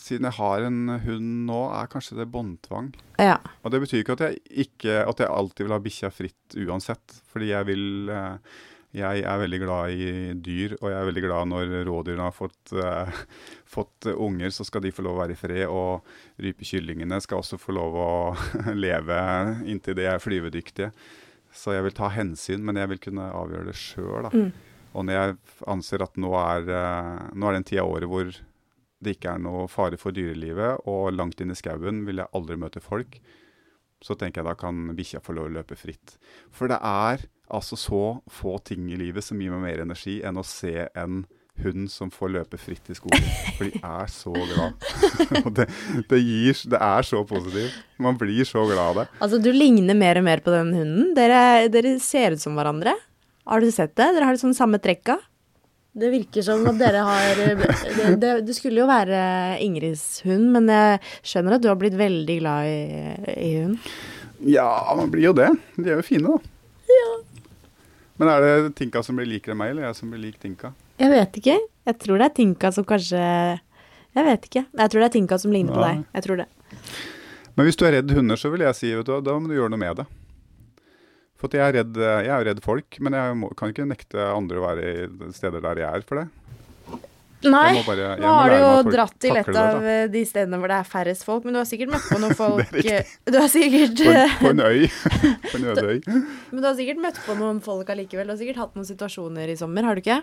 siden jeg har en hund nå, er kanskje det båndtvang. Ja. Og det betyr ikke at jeg, ikke, at jeg alltid vil ha bikkja fritt uansett. Fordi jeg vil, eh, Jeg er veldig glad i dyr, og jeg er veldig glad når rådyrene har fått, uh, fått unger, så skal de få lov å være i fred. Og rypekyllingene skal også få lov å leve inntil de er flyvedyktige. Så jeg vil ta hensyn, men jeg vil kunne avgjøre det sjøl. Mm. Og når jeg anser at nå er, uh, nå er den tida av året hvor det ikke er noe fare for dyrelivet, og langt inn i skauen vil jeg aldri møte folk, så tenker jeg da kan bikkja få lov å løpe fritt. For det er altså så få ting i livet som gir meg mer energi enn å se en hund som får løpe fritt i skogen. For de er så glad. det, det, gir, det, er så positivt. Man blir så glad av det. Altså, du ligner mer og mer på den hunden. Dere, dere ser ut som hverandre. Har du sett det? Dere har sånn samme trekka. Det virker som at dere har det, det, det, skulle jo være Ingrids hund, men jeg skjønner at du har blitt veldig glad i, i hund? Ja, man blir jo det. De er jo fine, da. Ja. Men er det Tinka som blir likere enn meg, eller jeg som blir lik Tinka? Jeg vet ikke. Jeg tror det er Tinka som kanskje Jeg vet ikke. Jeg tror det er Tinka som ligner ja. på deg. Jeg tror det. Men hvis du er redd hunder, så vil jeg si vet du, da må du gjøre noe med det. For jeg er, redd, jeg er redd folk, men jeg må, kan ikke nekte andre å være i steder der jeg er for det. Nei, bare, nå har du jo dratt til et av de stedene hvor det er færrest folk, men du har sikkert møtt på noen folk Du har sikkert på en, på en øy. på en øde øy. Men du har sikkert møtt på noen folk allikevel. Du har sikkert hatt noen situasjoner i sommer, har du ikke?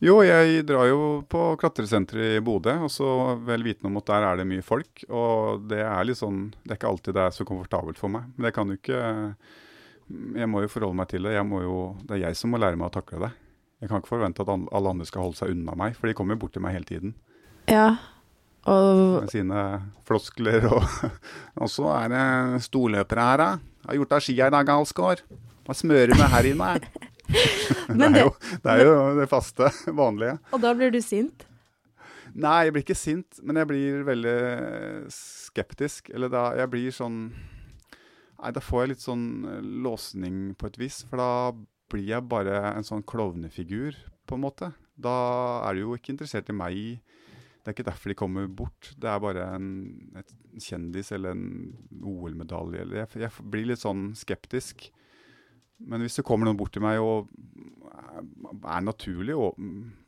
Jo, jeg drar jo på klatresenteret i Bodø, og så vel vitende om at der er det mye folk. Og det er litt sånn Det er ikke alltid det er så komfortabelt for meg. Men det kan jo ikke Jeg må jo forholde meg til det. Jo, det er jeg som må lære meg å takle det. Jeg kan ikke forvente at alle andre skal holde seg unna meg, for de kommer jo bort til meg hele tiden. Ja, og... Med sine floskler og Og så er det storløpere her, da. Har gjort av skia i dag, Alsgaard. Hva smører du her inne? Det, er jo, det er jo det faste, vanlige. Og da blir du sint? Nei, jeg blir ikke sint, men jeg blir veldig skeptisk. Eller da Jeg blir sånn Nei, da får jeg litt sånn låsning på et vis. For da blir jeg bare en sånn klovnefigur, på en måte. Da er de jo ikke interessert i meg. Det er ikke derfor de kommer bort. Det er bare en, en kjendis eller en OL-medalje. Jeg, jeg, blir litt sånn skeptisk. Men hvis det kommer noen bort til meg og er naturlig og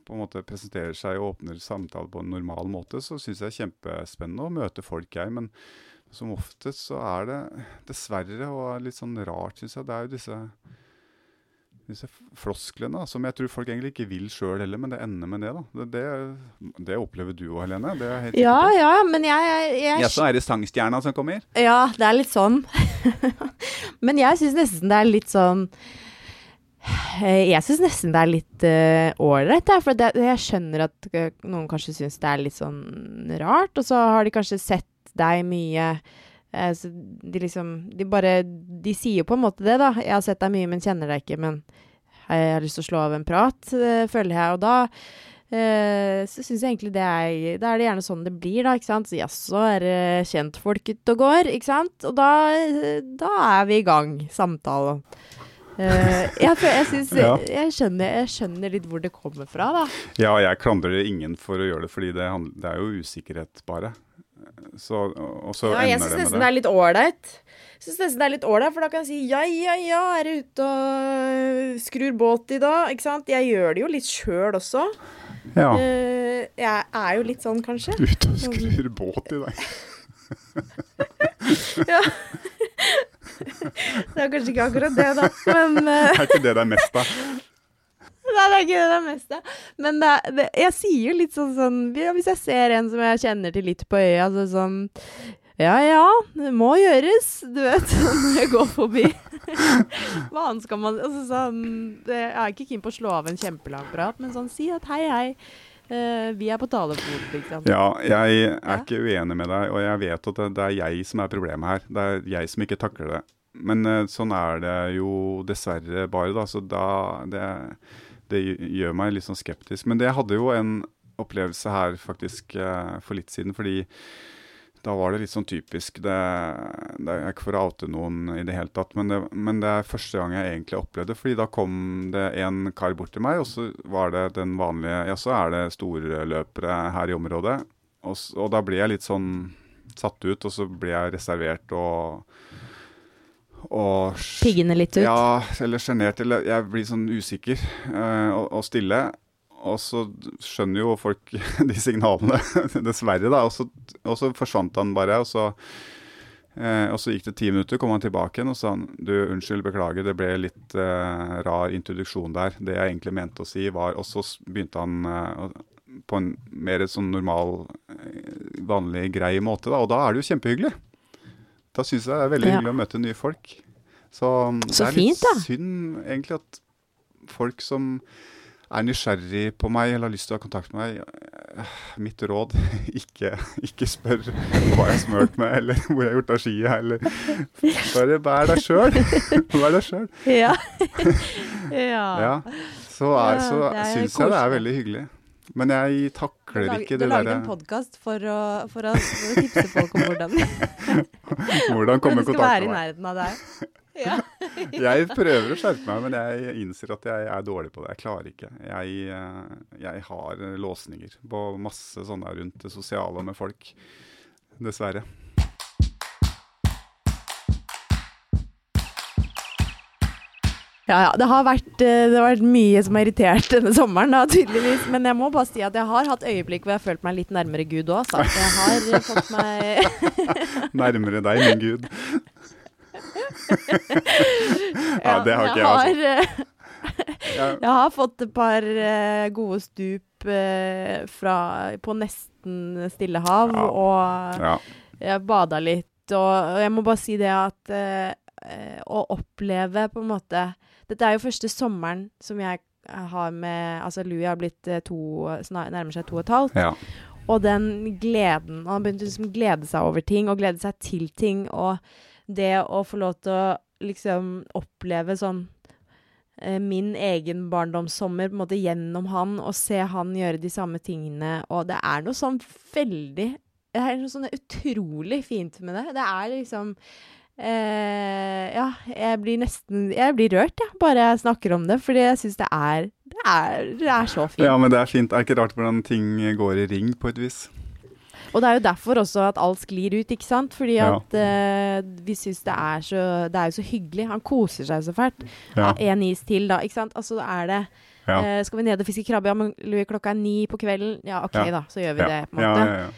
på en måte presenterer seg og åpner samtale på en normal måte, så syns jeg det er kjempespennende å møte folk, jeg. Men som oftest så er det dessverre og litt sånn rart, syns jeg. Det er jo disse disse flosklene, som jeg tror folk egentlig ikke vil sjøl heller, men det ender med det. da. Det, det, det opplever du òg, Helene. Det er helt ja, sikkert. ja, men jeg, jeg, jeg... Ja, Så er det sangstjerna som kommer? Ja, det er litt sånn. men jeg syns nesten det er litt sånn eh, jeg syns nesten det er litt ålreit, uh, for det, jeg skjønner at uh, noen kanskje syns det er litt sånn rart, og så har de kanskje sett deg mye Eh, så de liksom De bare De sier på en måte det, da. 'Jeg har sett deg mye, men kjenner deg ikke', men jeg har lyst til å slå av en prat, eh, føler jeg. Og da eh, så syns jeg egentlig det er Da er det gjerne sånn det blir, da, ikke sant. Så jaså, er det kjentfolk ute og går, ikke sant. Og da, da er vi i gang, samtalen. Uh, jeg, jeg, synes, ja. jeg, skjønner, jeg, skjønner, litt hvor det kommer fra, da. Ja, jeg klandrer ingen for å gjøre det, fordi det, det er jo usikkerhet, bare. Så, og så ja, jeg syns nesten det. er litt ålreit. Syns nesten det er litt ålreit, for da kan jeg si ja, ja, ja, er du ute og skrur båt i dag? Ikke sant? Jeg gjør det jo litt sjøl også. Ja. Uh, jeg er jo litt sånn, kanskje. Ute og skrur båt i dag. ja. det er kanskje ikke akkurat det, da, men Er ikke det det er mest av? Nei, det er ikke det meste. Men det, det, jeg sier jo litt sånn sånn Hvis jeg ser en som jeg kjenner til litt på øya, så sånn Ja ja, det må gjøres, du vet, når jeg går forbi. Hva annet skal man altså, sånn, Jeg er ikke keen på å slå av en kjempelang prat, men sånn si at hei, hei. Uh, vi er på liksom. Ja, jeg er ikke uenig med deg, og jeg vet at det, det, er jeg som er problemet her. Det er jeg som ikke takler det. Men uh, sånn er det jo dessverre bare, da. Så da det, det gjør meg litt sånn skeptisk. Men det hadde jo en opplevelse her faktisk eh, for litt siden, fordi da var det litt sånn typisk det, det er ikke for å oute noen i det hele tatt, men det, men det, er første gang jeg egentlig opplevde det. fordi da kom det en kar bort til meg, og så var det den vanlige Ja, så er det storløpere her i området. Og, og da ble jeg litt sånn satt ut, og så ble jeg reservert og og Piggene litt ut? Ja, eller sjenert. Eller jeg blir sånn usikker uh, og, og stille. Og så skjønner jo folk de signalene, dessverre, da. Og så, og så forsvant han bare. Og så, uh, og så gikk det ti minutter, kom han tilbake igjen og sa han, du, unnskyld, beklager, det ble litt uh, rar introduksjon der. Det jeg egentlig mente å si, var Og så begynte han på en mer sånn normal, vanlig, grei måte, da. Og da er det jo kjempehyggelig. Da syns jeg det er veldig Ja. hyggelig å møte nye folk. Så, Så det er fint, litt da. synd egentlig at folk som er nysgjerrig på meg eller har lyst til å ha kontakt med meg, eh, mitt råd ikke, ikke spør hva jeg har smurt med, eller hvor jeg har gjort av skia, eller Bare vær deg sjøl. Vær deg sjøl. Ja. ja. Ja. Så, er, så syns jeg det er veldig hyggelig. Men jeg Du takler lag- ikke du det derre en podkast for, for, å- tipse folk om hvordan, Hvordan komme i skal kontakt være i med meg. nærheten av deg. Ja. Jeg prøver å skjerpe meg, men jeg innser at jeg er dårlig på det. Jeg klarer ikke. Jeg, eh, jeg har låsninger på masse sånne rundt det sosiale med folk. Dessverre. Ja, ja. Det har, vært, eh, det har vært mye som har irritert denne sommeren, da, tydeligvis. Men jeg må bare si at jeg har hatt øyeblikk hvor jeg har følt meg litt nærmere Gud òg, så jeg har eh, fått meg Nærmere deg, min gud. ja, det har ikke jeg, altså. altså. Jeg, har fått et par eh, gode stup eh, fra, på nesten stille hav, Ja. og ja. jeg bada litt. Og, jeg må bare si det at eh, eh, å oppleve på en måte Dette er jo første sommeren som jeg har med Altså, Louis har blitt eh, to, nærmer seg to og et halvt. ja. Og den gleden Han begynte liksom å glede seg over ting, og glede seg til ting. Og det å få lov til å liksom oppleve sånn eh, Min egen barndomssommer på en måte gjennom han, og se han gjøre de samme tingene. Og det er noe sånn veldig Det er noe sånn utrolig fint med det. Det er liksom eh, Ja, jeg blir nesten Jeg blir rørt, jeg, bare jeg snakker om det. Fordi jeg syns det er det er, det er så fint. ja, men det er fint. Det er ikke rart hvordan ting går i ring, på et vis. Og det er jo derfor også at alt sklir ut, ikke sant? Fordi Ja. at eh, vi syns det er så Det er jo så hyggelig. Han koser seg så fælt. Ja. En is til, da. Ikke sant? Altså er det Ja. eh, Skal vi ned og fiske krabbe? Ja, men Louis, klokka er ni på kvelden. Ja, OK, Ja. da. Så gjør vi ja. det, på en ja, måte.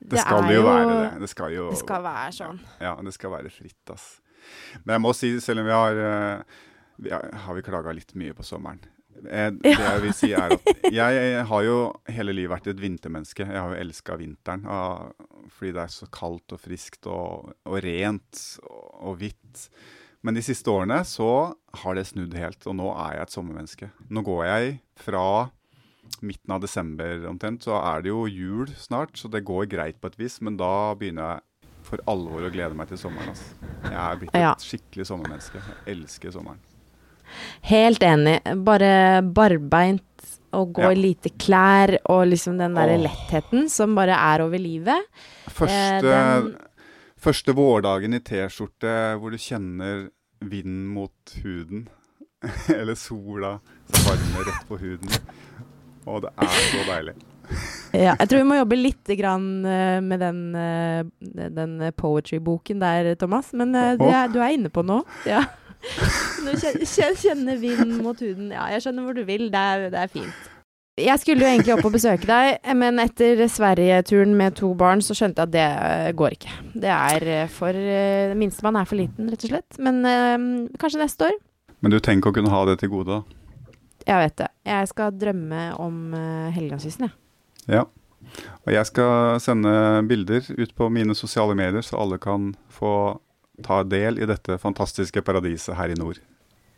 Ja. Det skal jo være det. Det skal jo Det skal være sånn. Ja, det skal være fritt, ass. Men jeg må si, selv om vi har eh, vi har, har vi klaga litt mye på sommeren. Eh, det jeg vil si er at jeg har jo hele livet vært et vintermenneske. Jeg har jo elska vinteren og, fordi det er så kaldt og friskt og, og rent og, og hvitt. Men de siste årene så har det snudd helt, og nå er jeg et sommermenneske. Nå går jeg fra midten av desember omtrent, så er det jo jul snart, så det går greit på et vis, men da begynner jeg for alvor å glede meg til sommeren. Altså. Jeg er blitt et Ja. skikkelig sommermenneske. Jeg elsker sommeren. Helt enig. Bare barbeint og gå Ja. i lite klær og liksom den derre lettheten som bare er over livet. Første, den- første vårdagen i T-skjorte hvor du kjenner vinden mot huden, eller sola som varmer rett på huden. Og det er så deilig. Ja, jeg tror vi må jobbe litt grann eh, med den, eh, den poetry-boken der, Thomas. Men eh, er, du er inne på noe. Ja. Nå kjenner vinden mot huden. Ja, jeg skjønner hvor du vil. Det er, det er fint. Jeg skulle jo egentlig opp og besøke deg, men etter Sverige-turen med to barn, så skjønte jeg at det går ikke. Det er for Minstemann er for liten, rett og slett. Men øh, kanskje neste år. Men du tenker å kunne ha det til gode, da. Jeg vet det. Jeg skal drømme om uh, Helgelandskysten, jeg. Ja. Og jeg skal sende bilder ut på mine sosiale medier, så alle kan få ta del i dette fantastiske paradiset her i nord.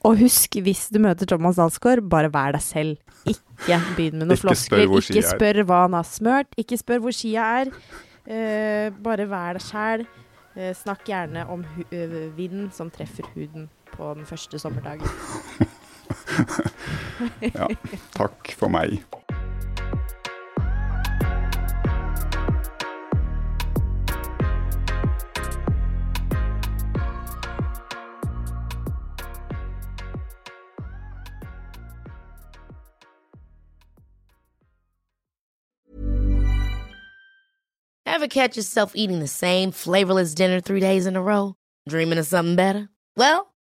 Og husk, hvis du møter Thomas Dalsgaard, bare vær deg selv. Ikke begynn med noen floskler. Ikke spør hva han har smørt. Ikke spør hvor skia er. Uh, bare vær deg sjæl. Uh, snakk gjerne om vinden som treffer huden på den første sommerdagen. Ja, takk for meg. Ever catch yourself eating the same flavorless dinner three days in a row? Dreaming of something better? Well,